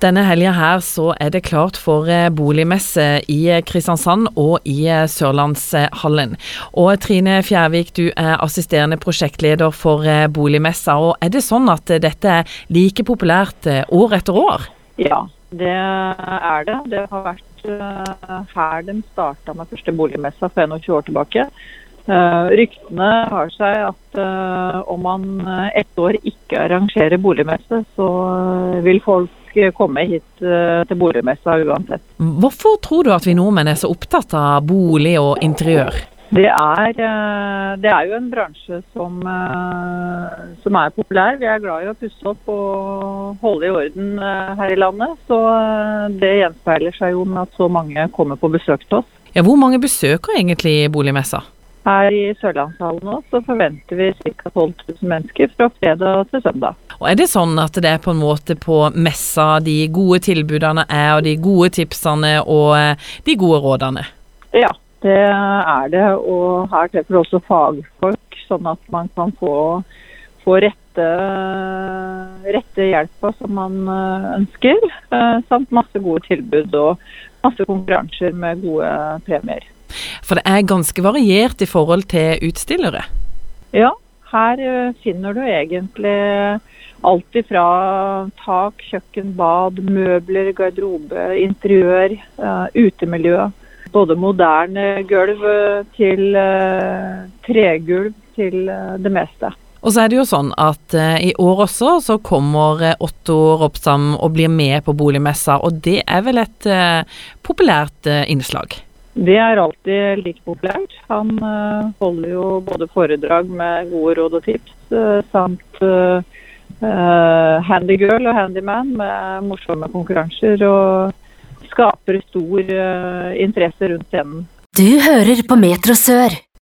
Denne helga her så er det klart for eh, boligmesse i eh, Kristiansand og i eh, Sørlandshallen. Og Trine Fjærvik, du er assisterende prosjektleder for boligmessa. og Er det sånn at dette er like populært år etter år? Ja, det er det. Det har vært her de starta med første boligmessa for 21 år tilbake. Uh, ryktene har seg at uh, om man ett år ikke arrangerer boligmesse, så vil folk komme hit uh, til boligmessa uansett. Hvorfor tror du at vi nordmenn er så opptatt av bolig og interiør? Det er, uh, det er jo en bransje som, uh, som, er populær. Vi er glad i å pusse opp og holde i orden her i landet. Så det gjenspeiler seg jo med at så mange kommer på besøk til oss. Ja, hvor mange besøker egentlig boligmessa? Her i Sørlandshallen nå så forventer vi ca. 12 000 mennesker fra fredag til søndag. Og Er det sånn at det er på en måte på messa de gode tilbudene er, og de gode tipsene og eh, de gode rådene? Ja, det er det. Og her treffer du også fagfolk, sånn at man kan få, få rette, rette hjelpa som man eh, ønsker. Eh, samt masse gode tilbud og masse konkurranser med gode premier. For det er ganske variert i forhold til utstillere? Ja, her finner du egentlig alt ifra tak, kjøkken, bad, møbler, garderobe, interiør, uh, utemiljø. Både moderne gulv til uh, tregulv til det meste. Og så er det jo sånn at i år også så kommer Otto Ropsam og blir med på boligmessa, og det er vel et populært innslag? Det er alltid like populært. Han holder jo både foredrag med gode råd og tips, samt handygirl og handyman med morsomme konkurranser. Og skaper stor interesse rundt scenen. Du hører på Metro Sør.